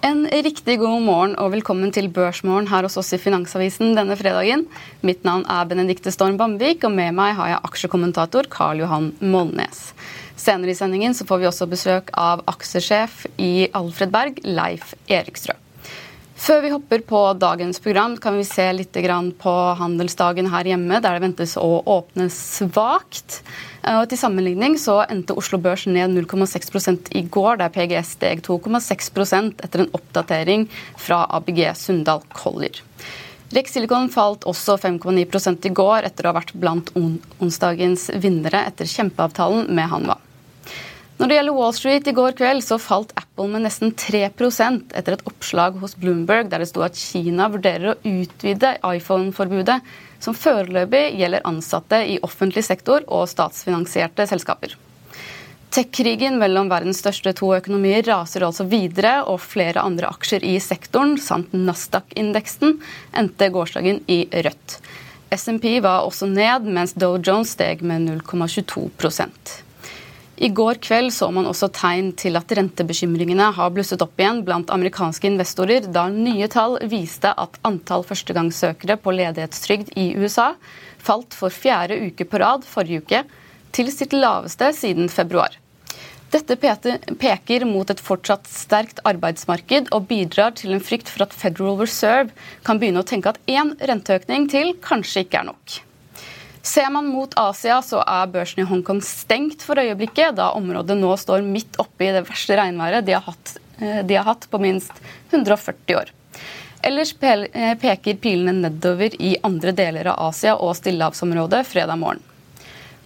En riktig god morgen og velkommen til Børsmorgen her hos oss i Finansavisen denne fredagen. Mitt navn er Benedikte Storm Bamvik, og med meg har jeg aksjekommentator Karl Johan Molnes. Senere i sendingen så får vi også besøk av aksjesjef i Alfred Berg, Leif Erikstrø. Før vi hopper på dagens program, kan vi se litt på handelsdagen her hjemme, der det ventes å åpne svakt. Og til sammenligning så endte Oslo Børs ned 0,6 i går, der PGS steg 2,6% etter en oppdatering fra ABG Sundal Collier. Rex Silicon falt også 5,9 i går, etter å ha vært blant onsdagens vinnere etter kjempeavtalen med Hanwa. Når det gjelder Wall Street i går kveld, så falt Apple med nesten 3% etter et oppslag hos Bloomberg der det sto at Kina vurderer å utvide iPhone-forbudet, som foreløpig gjelder ansatte i offentlig sektor og statsfinansierte selskaper. Tech-krigen mellom verdens største to økonomier raser altså videre, og flere andre aksjer i sektoren, samt Nasdaq-indeksen, endte gårsdagen i rødt. SMP var også ned, mens Dow Jones steg med 0,22 i går kveld så man også tegn til at rentebekymringene har blusset opp igjen blant amerikanske investorer, da nye tall viste at antall førstegangssøkere på ledighetstrygd i USA falt for fjerde uke på rad forrige uke, til sitt laveste siden februar. Dette peker mot et fortsatt sterkt arbeidsmarked og bidrar til en frykt for at Federal Reserve kan begynne å tenke at én renteøkning til kanskje ikke er nok. Ser man mot Asia, så er børsen i Hongkong stengt for øyeblikket, da området nå står midt oppe i det verste regnværet de har hatt, eh, de har hatt på minst 140 år. Ellers eh, peker pilene nedover i andre deler av Asia og stillehavsområdet fredag morgen.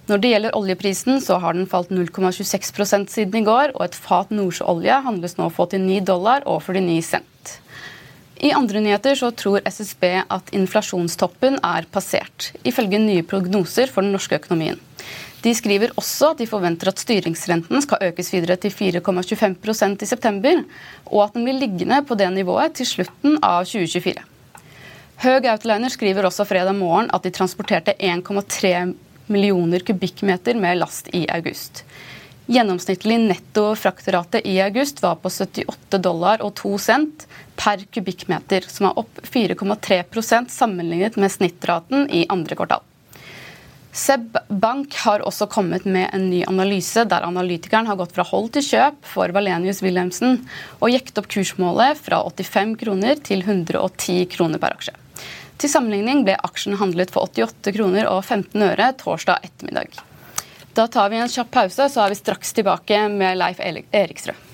Når det gjelder oljeprisen, så har den falt 0,26 siden i går, og et fat nordsjøolje handles nå for 89 dollar og 49 cent. I andre nyheter så tror SSB at inflasjonstoppen er passert, ifølge nye prognoser for den norske økonomien. De skriver også at de forventer at styringsrenten skal økes videre til 4,25% i september, og at den blir liggende på det nivået til slutten av 2024. Høg Outliner skriver også fredag morgen at de transporterte 1,3 millioner kubikkmeter med last i august. Gjennomsnittlig netto fraktrate i august var på 78 dollar og 2 cent per kubikkmeter, som er opp 4,3% sammenlignet med snittraten i andre kvartal. Seb Bank har også kommet med en ny analyse der analytikeren har gått fra hold til kjøp for Valenius Wilhelmsen og jekket opp kursmålet fra 85 kroner til 110 kroner per aksje. Til sammenligning ble aksjen handlet for 88 kroner og 15 øre torsdag ettermiddag. Da tar vi en kjapp pause, så er vi straks tilbake med Leif Eriksrød.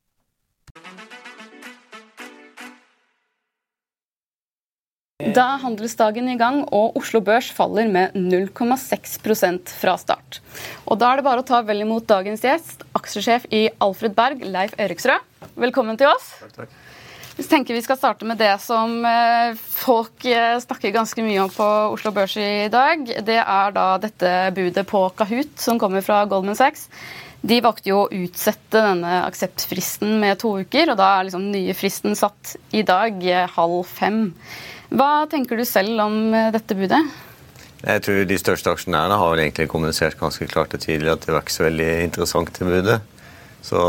Da er handelsdagen i gang, og Oslo Børs faller med 0,6% fra start. Og Da er det bare å ta vel imot dagens gjest, aksjesjef i Alfred Berg, Leif Eriksrød. Velkommen til oss. Takk, takk. Vi tenker vi skal starte med det som eh, folk eh, snakker ganske mye om på Oslo Børs i dag. Det er da dette budet på Kahoot som kommer fra Goldman Sachs. De valgte jo å utsette denne akseptfristen med to uker, og da er liksom nye fristen satt i dag eh, halv fem. Hva tenker du selv om dette budet? Jeg tror De største aksjonærene har vel egentlig kommunisert ganske klart og tydelig at det var ikke så veldig interessant til budet. Så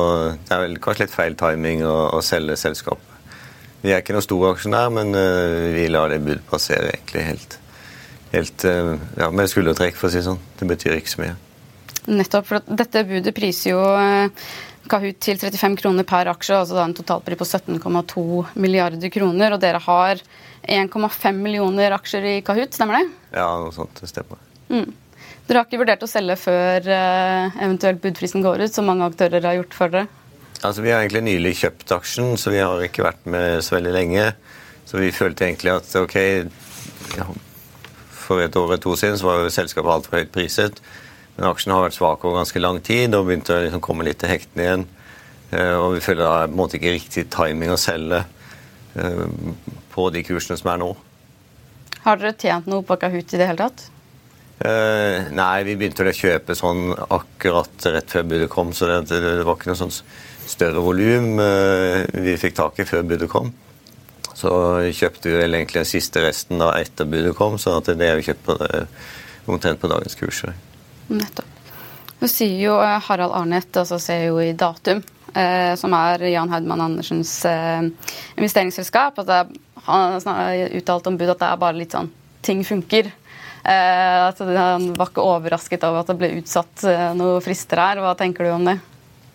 det er vel kanskje litt feil timing å, å selge selskapet. Vi er ikke noen stor aksjonær, men uh, vi lar det budet passere egentlig helt, helt uh, ja, med skuldertrekk, for å si det sånn. Det betyr ikke så mye. Nettopp, for dette budet priser jo Kahoot til 35 kroner per aksje, altså da en totalpris på 17,2 milliarder kroner. Og dere har 1,5 millioner aksjer i Kahoot, stemmer det? Ja, noe sånt. Det stemmer. Mm. Dere har ikke vurdert å selge før eventuelt budfrisen går ut, som mange aktører har gjort for dere? Altså, Vi har egentlig nylig kjøpt aksjen, så vi har ikke vært med så veldig lenge. Så vi følte egentlig at ok ja, For et år eller to siden så var jo selskapet altfor høyt priset. Men aksjen har vært svak over ganske lang tid og begynte å liksom komme litt til hektene igjen. Eh, og vi føler det er på en måte ikke riktig timing å selge eh, på de kursene som er nå. Har dere tjent noe på Kahoot i det hele tatt? Uh, nei, vi begynte å kjøpe sånn akkurat rett før budet kom, så det, det, det var ikke noe sånn større volum uh, vi fikk tak i før budet kom. Så kjøpte vi vel egentlig den siste resten da etter budet kom, så det er vi kjøpt på omtrent på dagens kurs. Nettopp. Nå sier jo eh, Harald Arnett, altså CEO i Datum, eh, som er Jan Haudmann Andersens eh, investeringsselskap, at han har uttalt om bud at det er bare litt sånn ting funker. Eh, at Han var ikke overrasket over at det ble utsatt eh, noen frister her. Hva tenker du om det?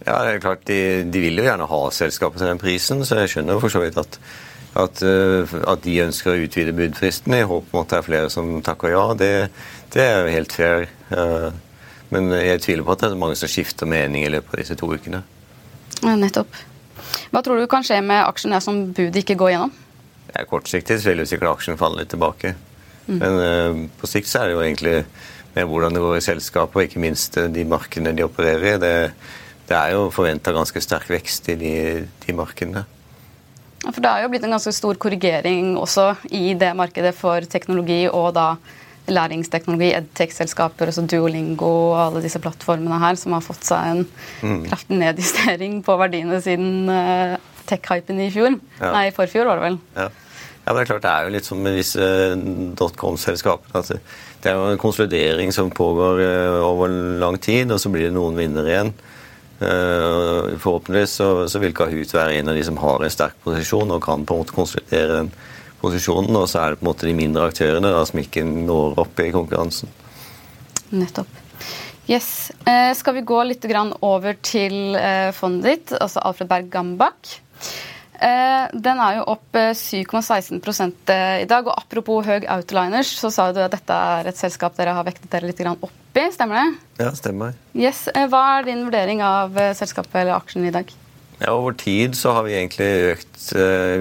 Ja, det er klart, De, de vil jo gjerne ha selskapet til den prisen, så jeg skjønner for så vidt at, at, eh, at de ønsker å utvide budfristen i håp om at det er flere som takker ja. Det, det er helt fair. Men jeg tviler på at det er mange som skifter mening i løpet av disse to ukene. Ja, nettopp. Hva tror du kan skje med aksjen som budet ikke går gjennom? Ja, Kortsiktig vil jo sikkert aksjen falle litt tilbake. Mm. Men uh, på sikt så er det jo egentlig med hvordan det går i selskapet, og ikke minst uh, de markedene de opererer i. Det, det er jo forventa ganske sterk vekst i de, de markedene. Ja, for Det har jo blitt en ganske stor korrigering også i det markedet for teknologi og da læringsteknologi, edtech-selskaper, altså Duolingo og alle disse plattformene her, som har fått seg en mm. kraftig nedjustering på verdiene siden uh, tech-hypen i fjor. Ja. Nei, forfjor var det vel. Ja. Ja, men Det er klart det er jo litt som med disse dotcom-selskapene. Altså, det er jo en konsolidering som pågår uh, over lang tid, og så blir det noen vinnere igjen. Uh, forhåpentligvis så, så, vil Kahoot være en av de som har en sterk posisjon og kan på en måte konsolidere den posisjonen. Og så er det på en måte de mindre aktørene da, som ikke når opp i konkurransen. Nettopp. Yes. Eh, skal vi gå litt over til fondet ditt, altså Alfred Berg Gambach. Eh, den er jo opp 7,16 eh, eh, i dag. Og apropos Høg Outliners, så sa du at dette er et selskap dere har vektet dere litt opp i. Stemmer det? Ja, stemmer. Yes. Hva er din vurdering av selskapet eller aksjen i dag? Ja, Over tid så har vi egentlig økt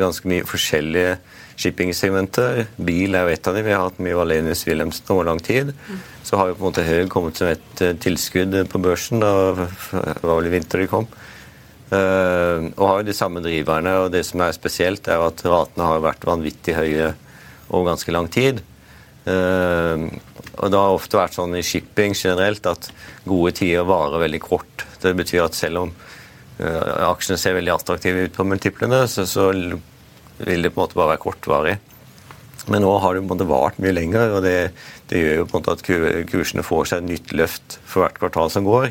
ganske mye forskjellige shippingsegmenter. Bil er jo et av dem. Vi har hatt mye Valenius Wilhelmsen over lang tid. Så har jo på en måte Høg kommet som et tilskudd på børsen. Da det var vel i vinter de kom. Uh, og har jo de samme driverne. og Det som er spesielt, er at ratene har vært vanvittig høye over ganske lang tid. Uh, og Det har ofte vært sånn i shipping generelt at gode tider varer veldig kort. Det betyr at selv om uh, aksjene ser veldig attraktive ut på multiplene, så, så, vil det på en måte bare være kortvarig. Men nå har det på en måte vart mye lenger, og det, det gjør jo på en måte at kursene får seg et nytt løft for hvert kvartal som går.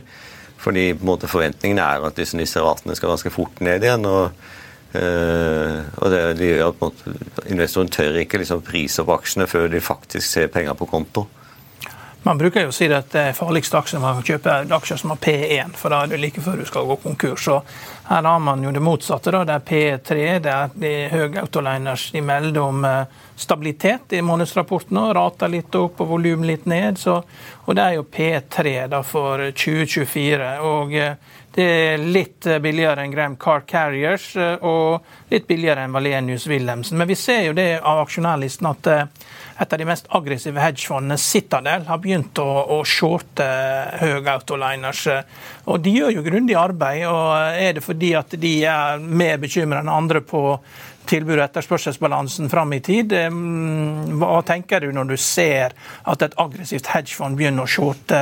Fordi på en måte forventningene er at disse, disse ratene skal ganske fort ned igjen. og, øh, og det, det, gjør at måte, Investoren tør ikke liksom, prise opp aksjene før de faktisk ser penger på konto. Man bruker jo å si at det er farligste aksjer man kan kjøpe er aksjer som har P1, for da er det like før du skal gå konkurs. Så her har man jo det motsatte. da, Det er P3, det er de høye autoliners. De melder om eh, stabilitet i månedsrapporten og rater litt opp og volum litt ned. Så, og det er jo P3 da for 2024. og eh, Det er litt billigere enn Gram Car Carriers og litt billigere enn Valenius Wilhelmsen. Men vi ser jo det av aksjonærlisten at et av de mest aggressive hedgefondene, Citadel, har begynt å, å shorte høye autoliners. Og de gjør jo grundig arbeid. og Er det fordi at de er mer bekymret enn andre på tilbud- og etterspørselsbalansen fram i tid. Hva tenker du når du ser at et aggressivt hedgefond begynner å shorte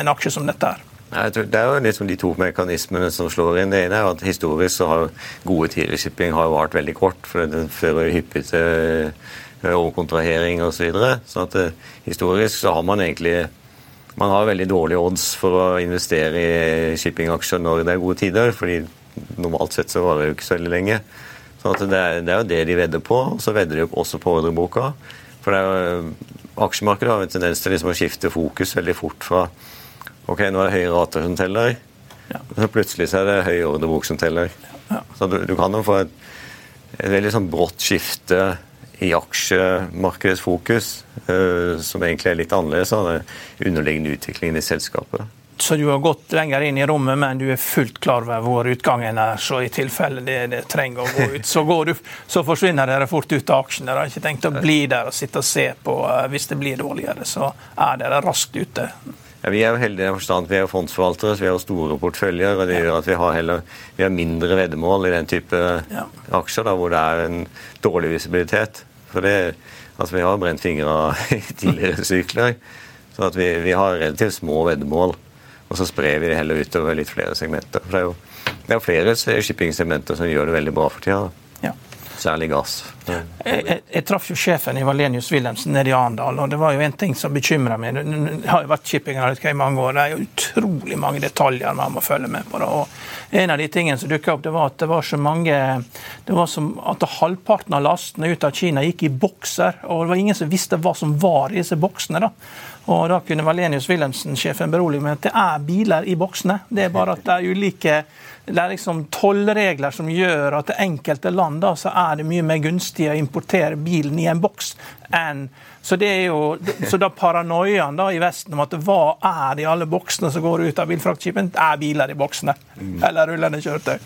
en aksje som dette? er? Det er jo liksom de to mekanismene som slår inn. Det ene er at historisk så har gode tider shipping har vart veldig kort. for Den fører hyppig overkontrahering osv. Så videre. så at eh, historisk så har man egentlig man har veldig dårlige odds for å investere i shippingaksjer når det er gode tider, fordi normalt sett så varer det jo ikke så veldig lenge. Så det er, det, er, jo det de vedder på. og Så vedder de også på ordreboka. For det jo, aksjemarkedet har en tendens til liksom å skifte fokus veldig fort fra ok, nå er det høye rater som teller, ja. så plutselig så er det høy ordrebok som teller. Ja. Så du, du, kan jo få et, et veldig sånn brått skifte i aksjemarkedets fokus, uh, som egentlig er litt annerledes av den underliggende utviklingen i selskapet. Så du har gått lenger inn i rommet, men du er fullt klar over hvor utgangen er. Så i tilfelle det, det trenger å gå ut, så, du, så forsvinner dere fort ut av aksjen. Dere har ikke tenkt å bli der og sitte og se på uh, hvis det blir dårligere. Så er dere raskt ute. Ja, vi er jo heldige i forstand vi er fondsforvaltere, så vi har store porteføljer. og Det gjør at vi har, heller, vi har mindre veddemål i den type ja. aksjer da, hvor det er en dårlig visibilitet. For det, altså Vi har brent fingre i tidligere sykler. Så at vi, vi, har relativt små veddemål. Og så sprer vi det heller utover litt flere segmenter. For det er jo, det er flere shippingsegmenter som gjør det veldig bra for tida. Særlig gass. Jeg, jeg, jeg, traff jo sjefen i Valenius Wilhelmsen nede i Arendal, og det var jo en ting som bekymra meg. Det har jo vært shippinganalytiker i mange år. Det er jo utrolig mange detaljer man må følge med på. Det. Og en av de tingene som dukka opp, det var at det var så mange det var som at Halvparten av lastene ut av Kina gikk i bokser, og det var ingen som visste hva som var i disse boksene. da. Og Da kunne Valenius Wilhelmsen-sjefen berolige med at det er biler i boksene. Det er bare at det er ulike det er liksom tollregler som gjør at i enkelte land da, så er det mye mer gunstig å importere bilen i en boks enn så det er jo, så da paranoiaen da i Vesten om at hva er det i alle boksene som går ut av bilfraktskipen, det er biler i boksene. Mm. Eller rullende kjøretøy.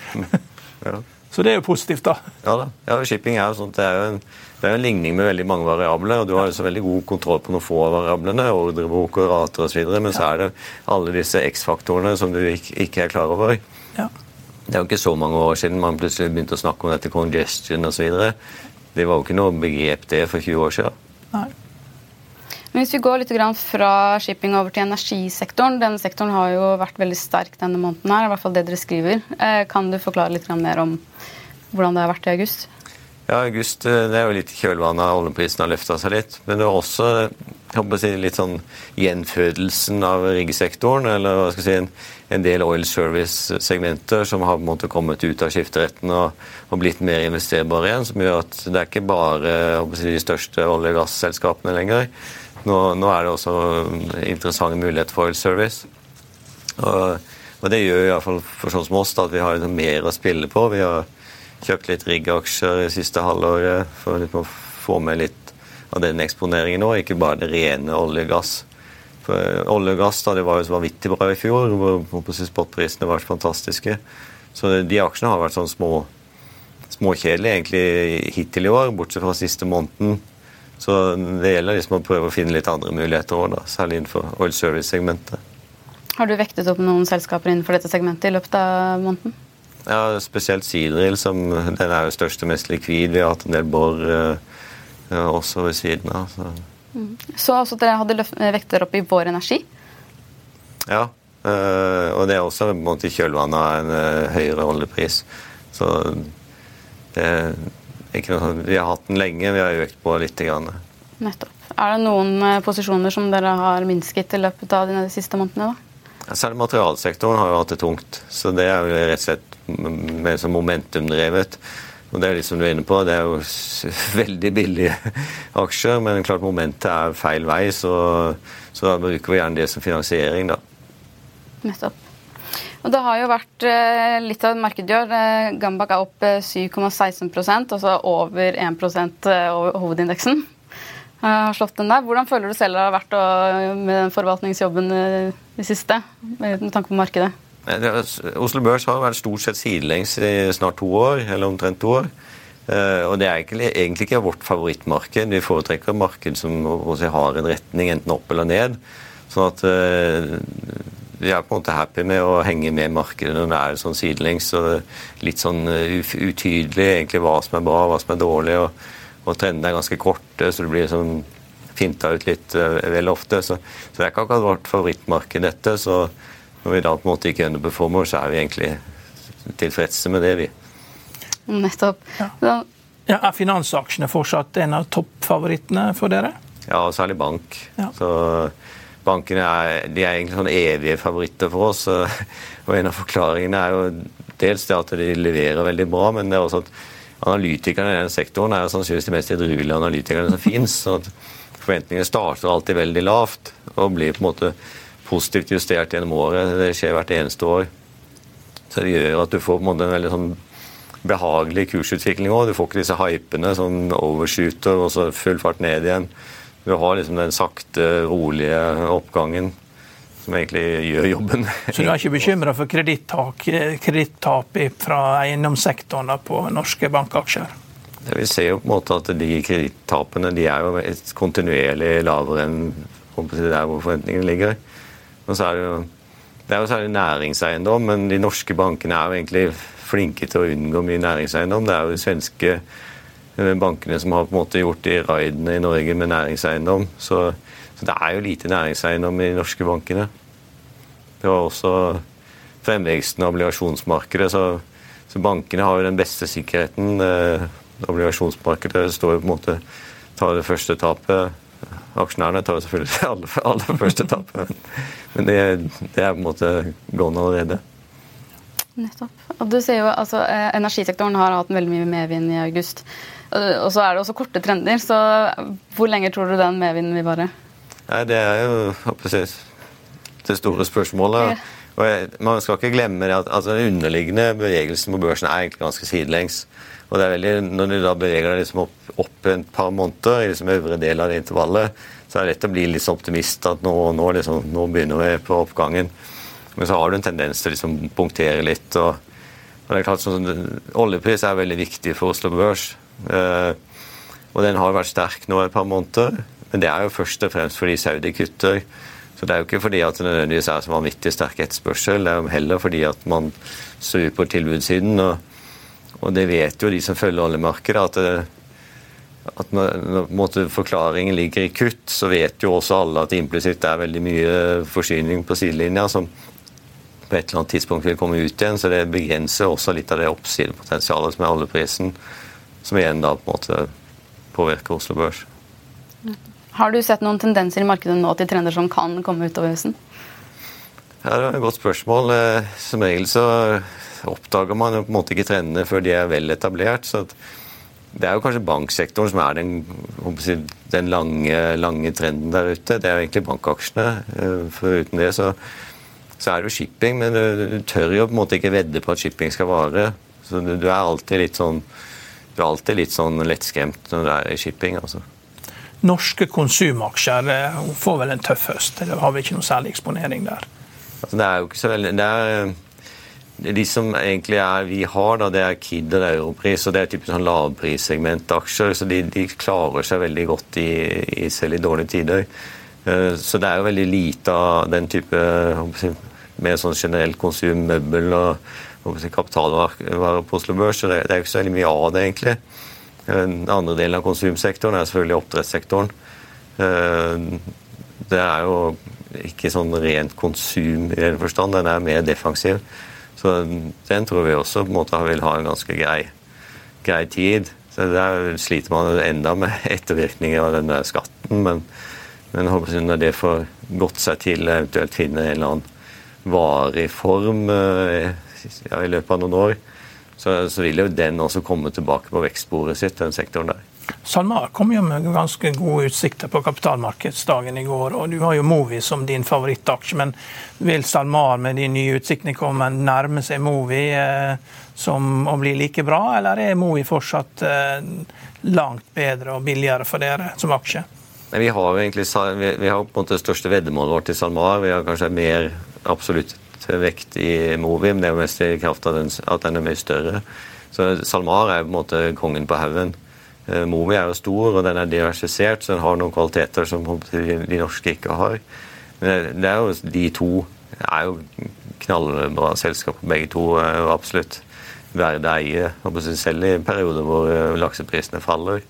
Ja. Så det er jo positivt, da. Ja da. Ja, shipping er jo sånt, det er jo en, det er jo en ligning med veldig mange variabler. og Du har jo så veldig god kontroll på noen få av variablene, ordrebok og rater osv. Men så er det alle disse X-faktorene som du ikke, ikke, er klar over. Ja. Det er jo ikke så mange år siden man plutselig begynte å snakke om dette congestion osv. Det var jo ikke noe begrep det for 20 år siden. Nei. Men hvis vi går litt fra shipping over til energisektoren. Denne sektoren har jo vært veldig sterk denne måneden, her, i hvert fall det dere skriver. Eh, kan du forklare litt mer om hvordan det har vært i august? Ja, August eh, det er jo litt i kjølvannet av oljeprisen har løfta seg litt. Men det er også si, litt sånn gjenfødelsen av riggsektoren. Eller hva skal jeg si, en, del oil service-segmenter som har på en måte kommet ut av skifteretten og, og, blitt mer investerbare igjen. Som gjør at det er ikke bare si, de største olje- og gasselskapene lenger. Nå, nå, er det også interessante muligheter for oil service. Og, og det gjør i hvert fall for sånn som oss at vi har mer å spille på. Vi har kjøpt litt riggaksjer i siste halvåret for å få med litt av den eksponeringen nå, ikke bare det rene olje og gass. For olje og gass da, det var jo så vanvittig bra i fjor, hvor spotprisene var fantastiske. Så de aksjene har vært sånn små, småkjedelige egentlig hittil i år, bortsett fra siste måneden. Så det gjelder liksom å prøve å finne litt andre muligheter òg, særlig innenfor oil service-segmentet. Har du vektet opp noen selskaper innenfor dette segmentet i løpet av måneden? Ja, Spesielt Sidril, som den er jo størst og mest likvid. Vi har hatt en del bor uh, også ved siden av. Så. Mm. så altså, dere hadde vekter opp i Vår Energi? Ja, uh, og det er også på en i kjølvannet av en uh, høyere oljepris. Så det er ikke noe sånn Vi har hatt den lenge, vi har økt på litt. Grann. Nettopp. Er det noen posisjoner som dere har minsket i løpet av de siste månedene? da? Særlig materialsektoren har jo hatt det tungt. Så det er jo rett og slett mer som momentumdrevet. Og det er litt som du er inne på, det er jo veldig billige aksjer, men klart momentet er feil vei, så, så da bruker vi gjerne det som finansiering, da. Nettopp. Og Det har jo vært eh, litt av et marked i år. Eh, Gambak er opp 7,16 eh, altså over 1% over hovedindeksen. Har slått den der. Hvordan føler du selv det har vært med den forvaltningsjobben i det siste, med tanke på markedet? Oslo Børs har vært stort sett sidelengs i snart to år, eller omtrent to år. Eh, og det er egentlig ikke vårt favorittmarked. Vi foretrekker marked som har en retning, enten opp eller ned. Sånn at eh, vi er på en måte happy med å henge med markedet når det er sånn sidelengs. og Litt sånn utydelig egentlig hva som er bra, hva som er dårlig. Og, og trendene er ganske korte, så det blir sånn finta ut litt vel ofte. Så, så det er ikke akkurat vårt favorittmarked, dette. så når vi da på en måte ikke underperformer, så er vi egentlig tilfredse med det, vi. Nettopp. Ja. Ja, er finansaksjene fortsatt en av toppfavorittene for dere? Ja, og særlig bank. Ja. Så Bankene er, de er egentlig sånne evige favoritter for oss. og En av forklaringene er jo dels det at de leverer veldig bra, men det er også at analytikerne i den sektoren er sannsynligvis de mest edruelige analytikerne som fins. Forventningene starter alltid veldig lavt og blir på en måte positivt justert gjennom året. Det skjer hvert eneste år. Så det gjør at du får på en en veldig sånn behagelig kursutvikling òg. Du får ikke disse hypene som overshooter og så full fart ned igjen. Du har liksom den sakte, rolige oppgangen som egentlig gjør jobben. Så du er ikke bekymra for kredittap fra eiendomssektoren på norske bankaksjer? Vi ser jo på en måte at de kredittapene er jo kontinuerlig lavere enn der hvor forventningene ligger. Og så er det jo det er jo særlig næringseiendom, men de norske bankene er jo egentlig flinke til å unngå mye næringseiendom. Det er jo de svenske eh, bankene som har på en måte gjort de raidene i Norge med næringseiendom. Så, så, det er jo lite næringseiendom i de norske bankene. Det var også fremveksten av obligasjonsmarkedet. Så, så, bankene har jo den beste sikkerheten. Eh, obligasjonsmarkedet står jo på en måte tar det første tapet Aksjonærene tar jo selvfølgelig alle, aller første tap, men det, det, er på en måte gående allerede. Nettopp. Og du ser jo, altså, eh, Energisektoren har hatt veldig mye medvind i august. Og så er det også korte trender, så hvor lenge tror du den medvinden vil vare? Nei, Det er jo precis, det store spørsmålet. Ja. Og jeg, man skal ikke glemme at altså, den underliggende bevegelsen på børsen er egentlig ganske sidelengs. Og det er veldig, Når du da beveger deg liksom opp, opp et par måneder i liksom øvre del av det intervallet, så det er lett å bli litt så optimist at nå, nå, liksom, nå, begynner vi på oppgangen. Men så har du en tendens til å liksom punktere litt. og, og det er klart sånn, Oljepris er veldig viktig for Oslo Børs. Eh, og den har vært sterk nå et par måneder. Men det er jo først og fremst fordi Saudi kutter. Så det er jo ikke fordi at det nødvendigvis er så vanvittig sterk etterspørsel. Det er jo heller fordi at man står på tilbudssiden. og og det vet jo de som følger oljemarkedet, at, det, at når, når forklaringen ligger i kutt, så vet jo også alle at implisitt er veldig mye forsyning på sidelinja som på et eller annet tidspunkt vil komme ut igjen. Så det begrenser også litt av det oppsidepotensialet som er oljeprisen, som igjen da på en måte påvirker Oslo Børs. Har du sett noen tendenser i markedet nå til trender som kan komme utover høsten? Ja, det er et godt spørsmål. Eh, som regel så oppdager man jo på en måte ikke trendene før de er vel etablert. så det er jo kanskje banksektoren som er den, den lange, lange, trenden der ute. Det er jo egentlig bankaksjene. Foruten for uten det så, så er det jo shipping, men du, du, tør jo på en måte ikke vedde på at shipping skal vare. Så du, du er alltid litt sånn du er alltid litt sånn lettskremt når du er i shipping. altså. Norske konsumaksjer eh, får vel en tøff høst, eller har vi ikke noe særlig eksponering der? Altså, det er jo ikke så veldig... Det er, de som egentlig er vi har, da, det er Kid og Europris. og Det er typisk sånn lavprissegmentaksjer. Så de, de, klarer seg veldig godt i, i, selv i dårlige tider. Eh, så det er jo veldig lite av den type mer sånn generelt konsum, møbel og kapitalvarer på Oslo Børs. Så det, det er jo ikke så veldig mye av det, egentlig. Eh, den andre delen av konsumsektoren er selvfølgelig oppdrettssektoren. Eh, det er jo ikke sånn rent konsum i den forstand, den er mer defensiv. Så den tror vi også på en måte vil ha en ganske grei, grei tid. Så Der sliter man enda med ettervirkninger av denne skatten. Men, men når det får gått seg til, eventuelt finne en eller annen varig form eh, ja, i løpet av noen år, så, så vil jo den også komme tilbake på vekstsporet sitt, den sektoren der. SalMar kom jo med ganske gode utsikter på kapitalmarkedsdagen i går. og Du har jo Movi som din favorittaksje, men vil SalMar med de nye utsiktene komme nærme seg Movi eh, som å bli like bra, eller er Movi fortsatt eh, langt bedre og billigere for dere som aksje? Nei, vi har jo egentlig vi, har på en måte det største veddemålet vårt i SalMar. Vi har kanskje mer absolutt vekt i Movi, men Det er jo mest i kraft av at den er mye større. Så SalMar er på en måte kongen på haugen. Movi er jo stor, og den er diversifisert, så den har noen kvaliteter som de norske ikke har. Men det er jo de to er jo knallbra selskaper, begge to. er absolutt verdt å eie, selv i perioder hvor lakseprisene faller.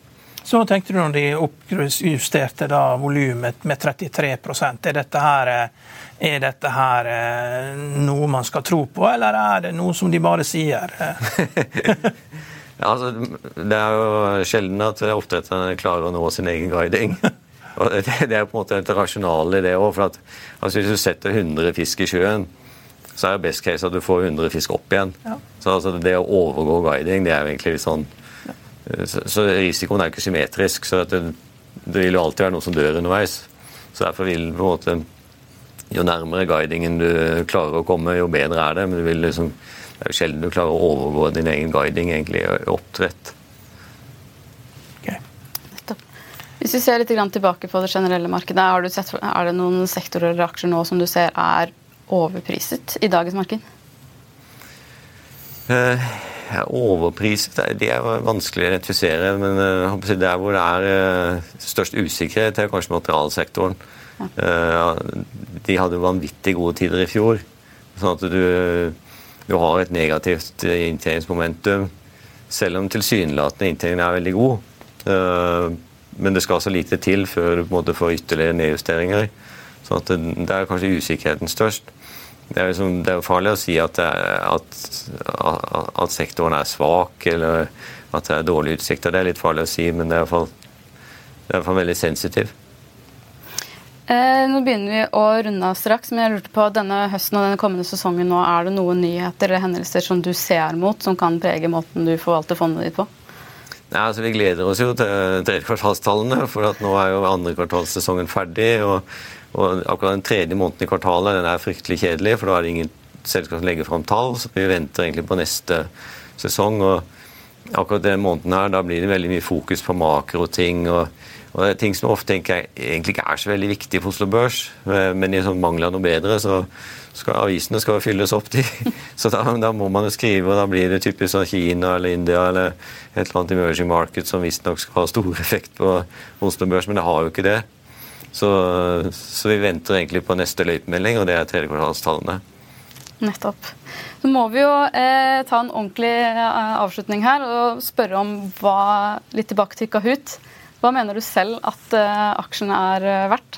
Så tenkte du når de oppjusterte volumet med 33 Er dette her, er dette her eh, noe man skal tro på, eller er det noe som de bare sier? ja, altså, det er jo sjelden at oppdretterne klarer å nå sin egen guiding. Og det, det er på en måte et rasjonale i det òg. Altså, hvis du setter 100 fisk i sjøen, så er det best case at du får 100 fisk opp igjen. Ja. Så altså, det å overgå guiding, det er jo egentlig litt sånn så, så risikoen er jo ikke symmetrisk. så det, det, vil jo alltid være noen som dør underveis. Så derfor vil på en måte Jo nærmere guidingen du klarer å komme, jo bedre er det. Men du vil liksom, det er jo sjelden du klarer å overgå din egen guiding egentlig i oppdrett. Okay. Hvis vi ser litt tilbake på det generelle markedet, sett, er det noen sektorer eller aksjer nå som du ser er overpriset i dagens marked? Uh, Overpriset det er vanskelig å identifisere. Men uh, der hvor det er uh, størst usikkerhet, er kanskje materialsektoren. Ja. Uh, de hadde vanvittig gode tider i fjor. Sånn at du, du har et negativt inntjeningsmomentum. Selv om tilsynelatende inntjeningen er veldig god. Men det skal så lite til før du får ytterligere nedjusteringer. Så at det, er kanskje usikkerheten størst. Det er, liksom, er, farlig å si at, at, at, sektoren er svak eller at det er dårlige utsikter. Det er litt farlig å si, men det er iallfall veldig sensitiv. Eh, nå begynner vi å runde av straks, men jeg lurte på denne høsten og denne kommende sesongen nå, er det noen nyheter eller hendelser som du ser mot, som kan prege måten du forvalter fondet ditt på? Nei, altså Vi gleder oss jo til tredjekvartalstallene, for at nå er jo andre kvartalssesongen ferdig. og og akkurat den tredje måneden i kvartalet den er fryktelig kjedelig, for da er det ingen selskap som legger fram tall. Så vi venter egentlig på neste sesong. og akkurat den måneden her, da blir det veldig mye fokus på makroting. og, og det er ting som ofte tenker jeg egentlig ikke er så veldig viktig på Oslo Børs, men i sånn mangel av noe bedre, så skal avisene skal fylles opp, de. Så da, da, må man jo skrive, og da blir det typisk sånn Kina eller India eller et eller annet emerging market som visstnok skal ha stor effekt på Oslo Børs, men det har jo ikke det. Så, så, vi venter egentlig på neste løypemelding, og det er tredjekvartalstallene. Nettopp. Så må vi jo eh, ta en ordentlig eh, avslutning her og spørre om hva Litt tilbake til Kahoot. Hva mener du selv at eh, aksjen er eh, verdt?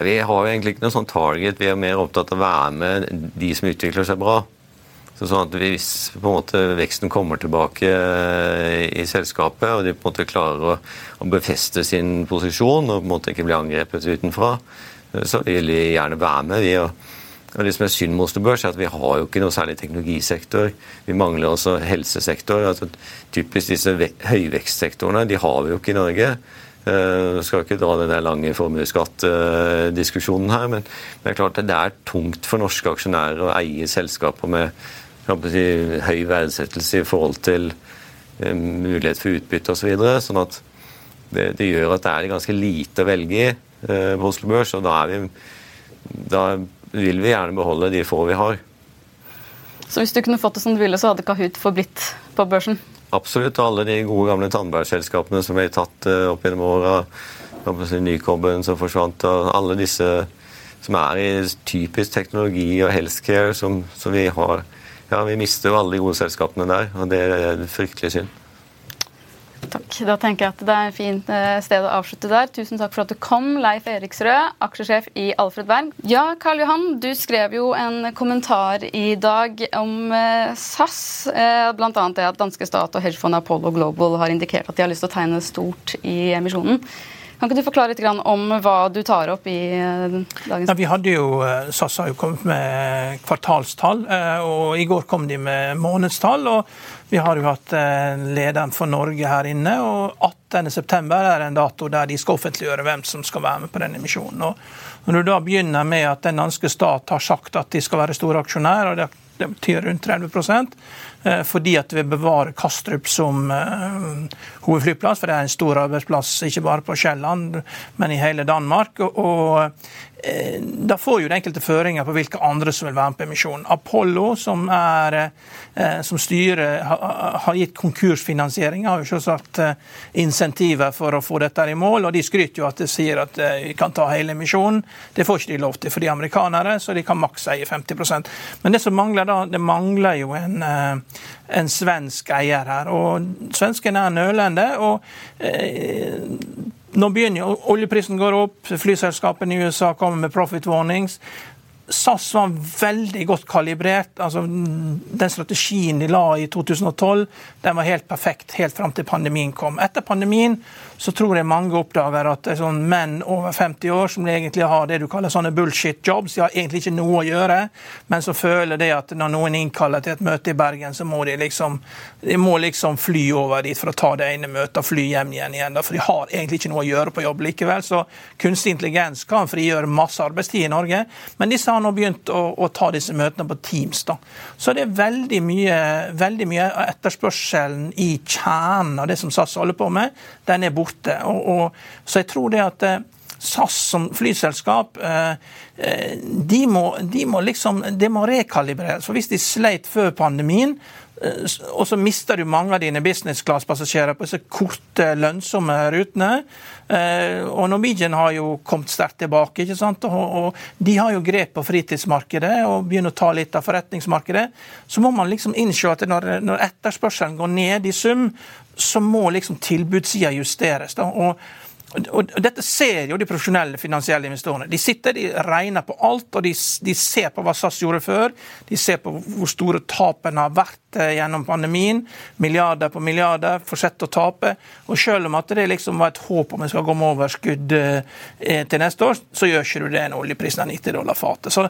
Vi har jo egentlig ikke noe sånn target. Vi er mer opptatt av å være med de som utvikler seg bra. Så sånn at Hvis måte veksten kommer tilbake eh, i selskapet, og de på en måte klarer å, å befeste sin posisjon og på en måte ikke bli angrepet utenfra, så vil vi gjerne være med. vi og og Det som er synd med Oslo Børs, er at vi har jo ikke noe særlig teknologisektor. Vi mangler også helsesektor. altså Typisk disse høyvekstsektorene de har vi jo ikke i Norge. Jeg eh, skal ikke dra den der lange formuesskattdiskusjonen her, men det er klart at det er tungt for norske aksjonærer å eie selskaper med si, høy verdsettelse i forhold til eh, mulighet for utbytte osv. Så videre, sånn at det, det, gjør at det er ganske lite å velge i eh, på Oslo Børs. Og da, er vi, da, vil vi gjerne beholde de få vi har. Så hvis du kunne fått det som du ville, så hadde Kahoot forblitt på børsen? Absolutt. Alle de gode, gamle tannbærselskapene som ble tatt uh, opp gjennom åra. Nykobben som forsvant, og alle disse som er i typisk teknologi og healthcare som, som vi har ja, vi mister jo alle de gode selskapene der, og det er fryktelig synd. Takk. Da tenker jeg at det er et fint eh, sted å avslutte der. Tusen takk for at du kom, Leif Eriksrød, aksjesjef i Alfred Berg. Ja, Karl Johan, du skrev jo en kommentar i dag om eh, SAS. Eh, Bl.a. det at danske stat og hedgefondet Apollo Global har indikert at de har lyst til å tegne stort i emisjonen. Kan ikke du forklare litt om hva du tar opp i eh, dagens Nei, vi hadde jo, eh, SAS har jo kommet med kvartalstall, eh, og i går kom de med månedstall. og Vi har jo hatt lederen for Norge her inne, og 18.9 er en dato der de skal offentliggjøre hvem som skal være med på den emisjonen. Og når du da begynner med at den danske stat har sagt at de skal være store aksjonær, og det betyr rundt 30 fordi at vi bevarer Kastrup som hovedflyplass. For det er en stor arbeidsplass ikke bare på Sjælland, men i hele Danmark. og Eh, da får jo det enkelte føringer på hvilke andre som vil være med på emisjonen. Apollo, som, er, eh, som styret har gitt konkursfinansiering, har jo selvsagt eh, insentiver for å få dette i mål. og De skryter jo at de sier at vi kan ta hele emisjonen. Det får ikke de lov til for de amerikanere, så de kan maks eie 50% Men det som mangler da, det mangler jo en, en svensk eier her. og Svensken er nølende. og nå begynner oljeprisen går opp, flyselskapene i USA kommer med profit warnings. SAS var veldig godt kalibrert. altså Den strategien de la i 2012, den var helt perfekt helt fram til pandemien kom. Etter pandemien så tror jeg mange oppdager at sånn menn over 50 år som egentlig har det du kaller sånne bullshit jobs, de har egentlig ikke noe å gjøre, men så føler de at når noen innkaller til et møte i Bergen, så må de liksom de må liksom fly over dit for å ta det ene møtet og fly hjem igjen. igjen for de har egentlig ikke noe å gjøre på jobb likevel. Så kunstig intelligens kan frigjøre masse arbeidstid i Norge, men disse har nå begynt å, å ta disse møtene på Teams. da. Så det er veldig mye, veldig mye etterspørselen i kjernen av det som SAS holder på med, den er borte borte. Og, og, så jeg tror det at eh, SAS som flyselskap eh, eh, de må, de må liksom, det må rekalibreres. For Hvis de sleit før pandemien, og så mister du mange av dine business class-passasjerer på disse korte, lønnsomme rutene. Og Norwegian har jo kommet sterkt tilbake. ikke sant? Og, De har jo grep på fritidsmarkedet og begynner å ta litt av forretningsmarkedet. Så må man liksom innse at når etterspørselen går ned i sum, så må liksom tilbudssida justeres. Da. Og og, Dette ser jo de profesjonelle finansielle investorene. De sitter, de regner på alt, og de, de, ser på hva SAS gjorde før. De ser på hvor store tapene har vært eh, gjennom pandemien. Milliarder på milliarder. Fortsetter å tape. Og selv om at det liksom var et håp om vi skal gå med overskudd eh, til neste år, så gjør ikke du det når oljeprisen er 90 dollar fatet. Så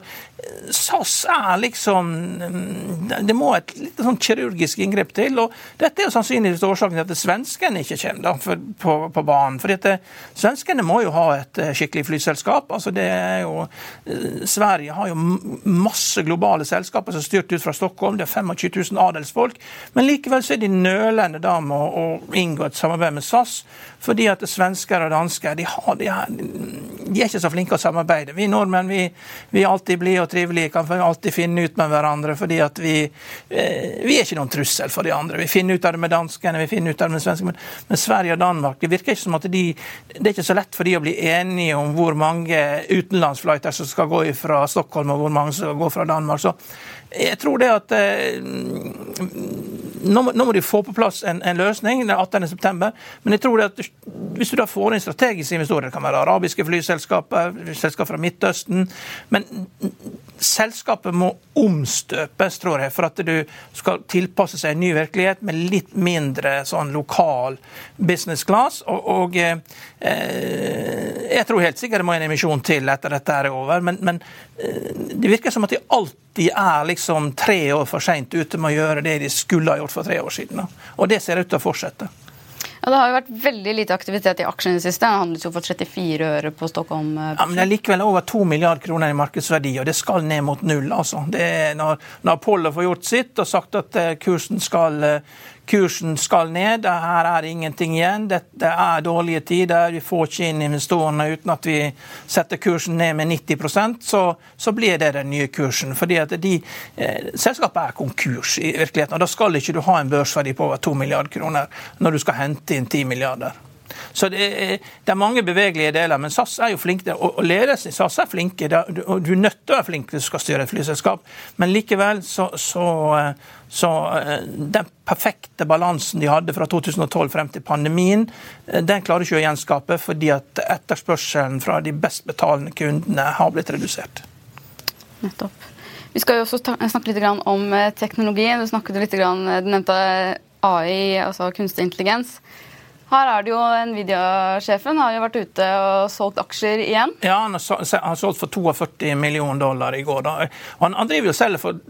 SAS er liksom mm, Det må et litt sånn kirurgisk inngrep til. og Dette er jo sannsynligvis årsaken til at svenskene ikke kommer da, for, på, på banen. fordi at Svenskene må jo ha et eh, skikkelig flyselskap. altså det er jo, eh, Sverige har jo masse globale selskaper som er styrt ut fra Stockholm. Det er 25 000 adelsfolk. Men likevel så er de nølende da med å, å inngå et samarbeid med SAS. Fordi at svensker og dansker de, har, de, er, de er ikke så flinke å samarbeide. Vi nordmenn vi, vi alltid blide og trivelige, kan alltid finne ut med hverandre. fordi at vi, eh, vi er ikke noen trussel for de andre. Vi finner ut av det med danskene, vi finner ut av det med svenskene. Men, Sverige og Danmark det virker ikke som at de det er ikke så lett for de å bli enige om hvor mange utenlandsflighter som skal gå fra Stockholm, og hvor mange som skal gå fra Danmark. Så jeg tror det at eh, nå, må, nå, må de få på plass en, en løsning den 18.9. Men jeg tror at hvis du da får inn strategiske investorer, det kan være arabiske flyselskaper, selskap fra Midtøsten Men selskapet må omstøpes, tror jeg, for at du skal tilpasse seg en ny virkelighet med litt mindre sånn lokal business class. Og, og eh, jeg tror helt sikkert det må en emisjon til etter dette er over. Men, men eh, det virker som at de alltid er liksom tre år for seint ute med å gjøre det de skulle ha gjort for tre år siden. Og det ser ut til å fortsette. Ja, Det har jo vært veldig lite aktivitet i aksjene i det siste. Den handles jo for 34 øre på Stockholm. Eh, ja, men Det er likevel over 2 milliarder kroner i markedsverdi, og det skal ned mot null. altså. Det når, når Apollo får gjort sitt og sagt at eh, kursen skal kursen skal ned. Her er det ingenting igjen. Dette er dårlige tider. Vi får ikke inn investorene uten at vi setter kursen ned med 90% så, så blir det den nye kursen. Fordi at de, eh, Selskapet er konkurs i virkeligheten. og Da skal ikke du ha en børsverdi på over 2 milliarder kroner når du skal hente inn 10 milliarder. Så det er, det er, mange bevegelige deler, men SAS er jo flink Og, og ledelsen i SAS er flinke. og Du er nødt til å være flink hvis du skal styre et flyselskap, men likevel så, så, så eh, Den perfekte balansen de hadde fra 2012 frem til pandemien, eh, den klarer ikke å gjenskape fordi at etterspørselen fra de best betalende kundene har blitt redusert. Nettopp. Vi skal jo også snakke litt om eh, teknologi. Du snakket litt, nevnte AI, altså kunstig intelligens. Her er det jo Nvidia-sjefen har jo vært ute og solgt aksjer igjen. Ja, han har solgt for 42 millioner dollar i går. Da. Han, han driver jo selv for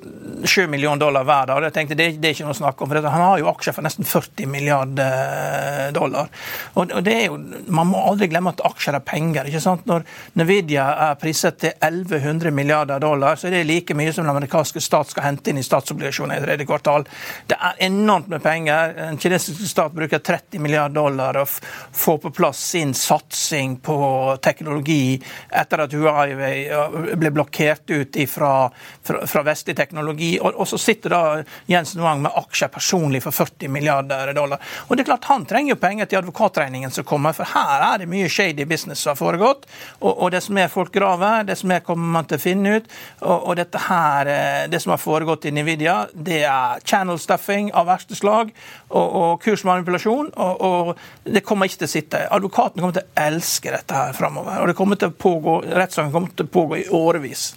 7 millioner dollar hver dag. Jeg tenkte det, det er ikke noe å snakke om, for Han har jo aksjer for nesten 40 milliarder dollar. Og, og det er jo, Man må aldri glemme at aksjer er penger. ikke sant? Når Nvidia er priset til 1100 milliarder dollar, så er det like mye som den amerikanske stat skal hente inn i statsobligasjoner i tredje kvartal. Det er enormt med penger. Den kinesiske stat bruker 30 milliarder dollar og få på plass sin satsing på teknologi etter at Huawei ble blokkert ut fra, fra, fra vestlig teknologi. Og, og, så sitter da Jensen Wang med aksjer personlig for 40 milliarder dollar. Og det er klart Han trenger jo penger til advokatregningen som kommer, for her er det mye shady business som har foregått. Og, og som er folk graver, det som er kommer man til å finne ut. Og, og dette her, eh, det som har foregått i Nvidia, det er channel stuffing av verste slag og, og kursmanipulasjon. Og, og, det kommer ikke til å sitte. Advokaten kommer til å elske dette her framover. Og det kommer til å pågå, rettssaken kommer til å pågå i årevis.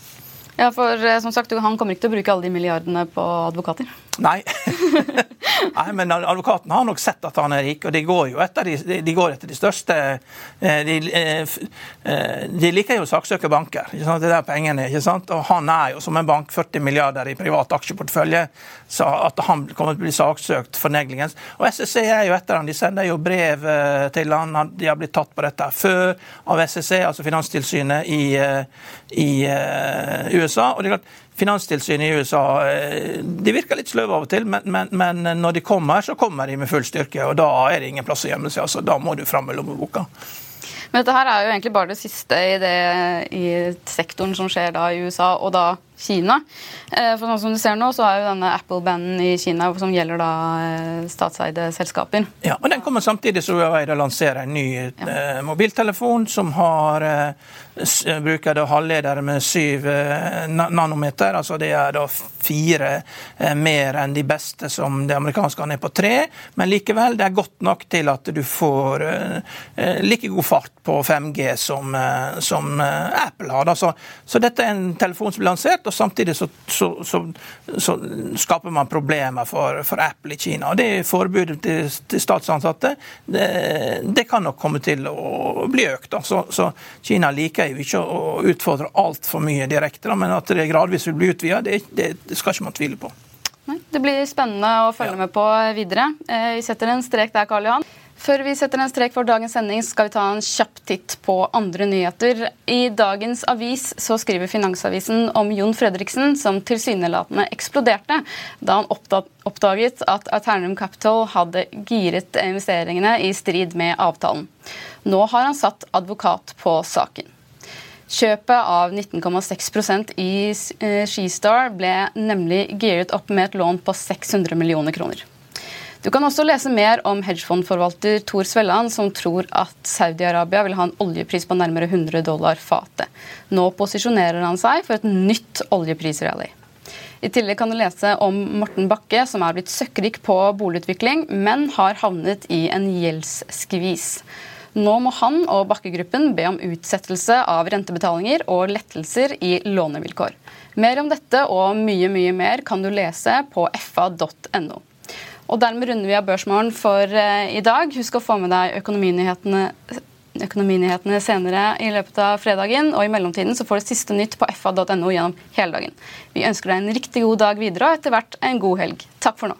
Ja, for eh, som sagt, Han kommer ikke til å bruke alle de milliardene på advokater? Nei. Nei, men advokaten har nok sett at han er rik, og de går jo etter de, de, etter de største eh, de, eh, eh, de liker jo å saksøke banker. Ikke sant? Det er der pengene ikke sant? Og han er jo som en bank 40 milliarder i privat aksjeportefølje, så at han kommer til å bli saksøkt for negligence. Og SSC er jo etter han. De sender jo brev til han. De har blitt tatt på dette før av SSC, altså Finanstilsynet i, i USA. og det er klart Finanstilsynet i USA eh, de virker litt sløve av og til, men, men, men, når de kommer, så kommer de med full styrke. og Da er det ingen plass å gjemme seg. altså Da må du fram med lommeboka. Men dette her er jo egentlig bare det siste i, det, i sektoren som skjer da i USA, og da Kina. Eh, for sånn som du ser nå, så er jo denne Apple-banden i Kina som gjelder da eh, statseide selskaper. Ja, og Den kommer samtidig som Huawei lanserer en ny ja. mobiltelefon som har bruker da halvledere med syv eh, nanometer. altså Det er da fire eh, mer enn de beste som det amerikanske er på tre. Men likevel, det er godt nok til at du får eh, like god fart på 5G som, som Apple har. Så, så, dette er en telefon som blir lansert, og samtidig så, så, så skaper man problemer for, for, Apple i Kina. og Det forbudet til, til statsansatte. Det, det, kan nok komme til å bli økt. Da. Så, Kina liker jo ikke å utfordre altfor mye direkte, men at det gradvis vil bli utvida, det, det, det, skal ikke man tvile på. Det blir spennende å følge ja. med på videre. Eh, vi setter en strek der, Karl Johan. Før vi setter en strek for dagens sending, skal vi ta en kjapp titt på andre nyheter. I dagens avis så skriver Finansavisen om Jon Fredriksen som tilsynelatende eksploderte da han oppdaget at Alternum Capital hadde giret investeringene i strid med avtalen. Nå har han satt advokat på saken. Kjøpet av 19,6% i eh, Skistar ble nemlig giret opp med et lån på 600 millioner kroner. Du kan også lese mer om hedgefondforvalter Tor Svelland, som tror at Saudi-Arabia vil ha en oljepris på nærmere 100 dollar fatet. Nå posisjonerer han seg for et nytt oljeprisrally. I tillegg kan du lese om Morten Bakke, som er blitt søkkrik på boligutvikling, men har havnet i en gjeldsskvis. Nå må han og Bakke-gruppen be om utsettelse av rentebetalinger og lettelser i lånevilkår. Mer om dette og mye, mye mer kan du lese på fa.no. Og Dermed runder vi av Børsmorgen for uh, i dag. Husk å få med deg økonominyhetene, økonominyhetene senere i løpet av fredagen. Og i mellomtiden så får du siste nytt på fa.no gjennom hele dagen. Vi ønsker deg en riktig god dag videre og etter hvert en god helg. Takk for nå.